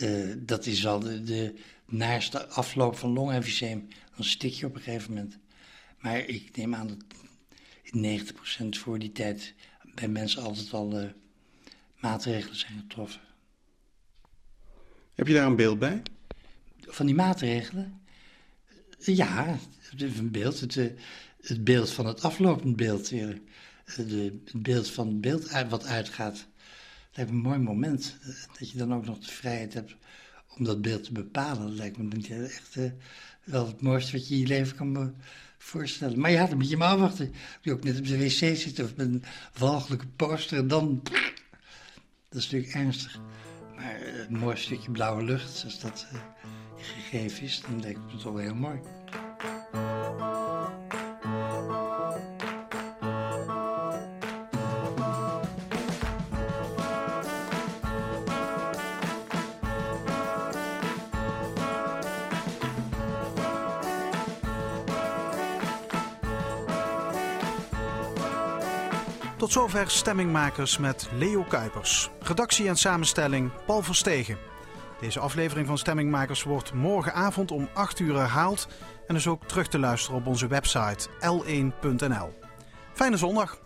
Speaker 2: uh, dat is wel de, de naaste afloop van longemfyseem. Dan stik je op een gegeven moment. Maar ik neem aan dat in 90% voor die tijd bij mensen altijd al uh, maatregelen zijn getroffen.
Speaker 3: Heb je daar een beeld bij?
Speaker 2: Van die maatregelen? Ja, een beeld. Het, het beeld van het aflopend beeld. De, het beeld van het beeld wat uitgaat. lijkt me een mooi moment. Dat je dan ook nog de vrijheid hebt om dat beeld te bepalen. Dat lijkt me echt uh, wel het mooiste wat je in je leven kan Maar ja, dan moet je maar afwachten. Je ook net op de wc zit of met een walgelijke poster dan... Dat is natuurlijk ernstig. Maar een mooi stukje blauwe lucht, als dat uh, gegeven is, dan lijkt het me toch wel heel mooi.
Speaker 1: Tot zover Stemmingmakers met Leo Kuipers. Redactie en samenstelling Paul Verstegen. Deze aflevering van Stemmingmakers wordt morgenavond om 8 uur herhaald en is ook terug te luisteren op onze website l1.nl. Fijne zondag!